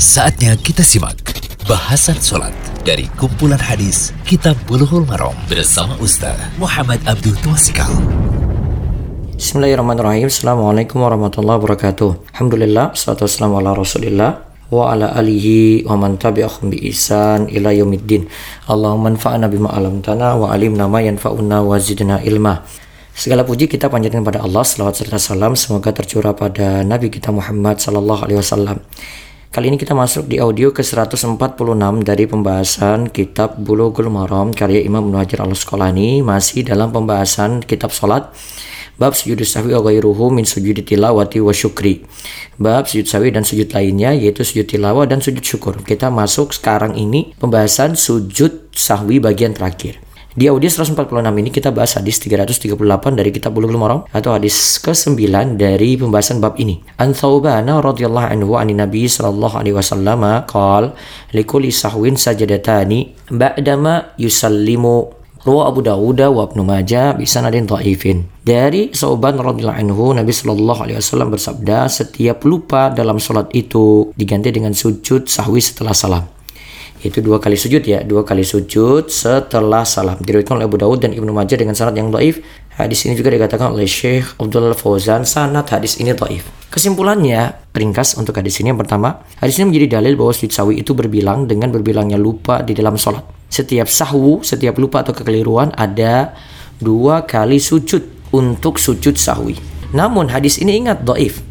Saatnya kita simak bahasan sholat dari kumpulan hadis Kitab Bulughul Maram bersama Ustaz Muhammad Abdul Twasikal. Bismillahirrahmanirrahim. Assalamualaikum warahmatullahi wabarakatuh. Alhamdulillah, salatu wassalamu ala rasulillah wa ala alihi wa man tabi'ahum bi ihsan ila yaumiddin. Allahumma anfa'na bima 'allamtana wa alimna ma yanfa'una wa zidna ilma. Segala puji kita panjatkan pada Allah, selawat serta salam semoga tercurah pada Nabi kita Muhammad sallallahu alaihi wasallam. Kali ini kita masuk di audio ke-146 dari pembahasan kitab Bulughul Maram karya Imam Ibnu Hajar Al-Asqalani masih dalam pembahasan kitab salat bab sujud sahwi wa ghairuhu min sujud tilawati wa syukri. Bab sujud sahwi dan sujud lainnya yaitu sujud tilawah dan sujud syukur. Kita masuk sekarang ini pembahasan sujud sahwi bagian terakhir. Di audio 146 ini kita bahas hadis 338 dari kitab Bulughul Maram atau hadis ke-9 dari pembahasan bab ini. An Thawbana radhiyallahu anhu an Nabi sallallahu alaihi wasallam qol likulli sahwin sajadatani ba'dama yusallimu Ruwa Abu Dawud wa Ibnu Majah bisa nadin dhaifin. Dari Sauban radhiyallahu anhu Nabi sallallahu alaihi wasallam bersabda, setiap lupa dalam salat itu diganti dengan sujud sahwi setelah salam itu dua kali sujud ya. Dua kali sujud setelah salam. Diriwayatkan oleh Abu Dawud dan Ibnu Majah dengan sanad yang dhaif. Hadis ini juga dikatakan oleh Syekh Abdul Fauzan. Sanad hadis ini dhaif. Kesimpulannya ringkas untuk hadis ini. Yang pertama hadis ini menjadi dalil bahwa sujud sawi itu berbilang dengan berbilangnya lupa di dalam sholat. Setiap sahwu setiap lupa atau kekeliruan ada dua kali sujud untuk sujud sahwi namun hadis ini ingat dhaif.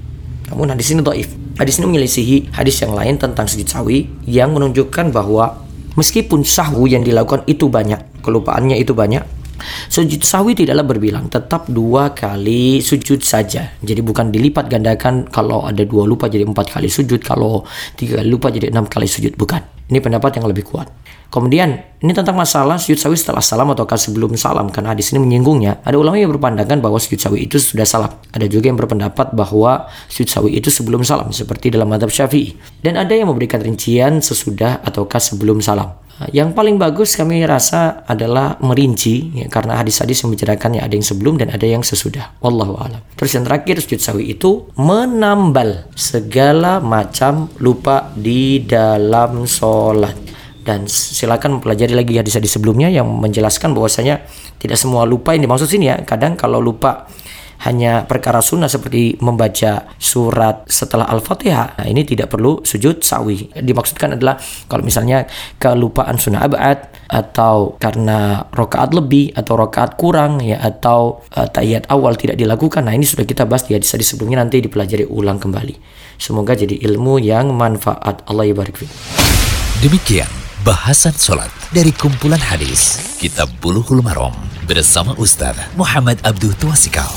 Namun hadis ini dhaif Hadis ini menyelisihi hadis yang lain tentang sujud sawi yang menunjukkan bahwa meskipun sahwu yang dilakukan itu banyak, kelupaannya itu banyak, Sujud sawi tidaklah berbilang, tetap dua kali sujud saja. Jadi bukan dilipat gandakan kalau ada dua lupa jadi empat kali sujud, kalau tiga kali lupa jadi enam kali sujud. Bukan. Ini pendapat yang lebih kuat. Kemudian, ini tentang masalah sujud sawi setelah salam ataukah sebelum salam. Karena hadis ini menyinggungnya. Ada ulama yang berpandangan bahwa sujud sawi itu sudah salam. Ada juga yang berpendapat bahwa sujud sawi itu sebelum salam. Seperti dalam madhab syafi'i. Dan ada yang memberikan rincian sesudah ataukah sebelum salam. Yang paling bagus kami rasa adalah merinci ya, karena hadis-hadis yang membicarakan ya ada yang sebelum dan ada yang sesudah. Wallahu a'lam. Terus yang terakhir sujud sawi itu menambal segala macam lupa di dalam sholat dan silakan mempelajari lagi hadis-hadis sebelumnya yang menjelaskan bahwasanya tidak semua lupa yang dimaksud sini ya. Kadang kalau lupa hanya perkara sunnah seperti membaca surat setelah Al-Fatihah. Nah, ini tidak perlu sujud sawi. Dimaksudkan adalah kalau misalnya kelupaan sunnah abad atau karena rokaat lebih atau rokaat kurang ya atau uh, tahiyat awal tidak dilakukan. Nah, ini sudah kita bahas di hadis sebelumnya nanti dipelajari ulang kembali. Semoga jadi ilmu yang manfaat. Allah ibarik Demikian bahasan sholat dari kumpulan hadis Kitab Bulughul Maram bersama Ustaz Muhammad Abdul Tuasikal.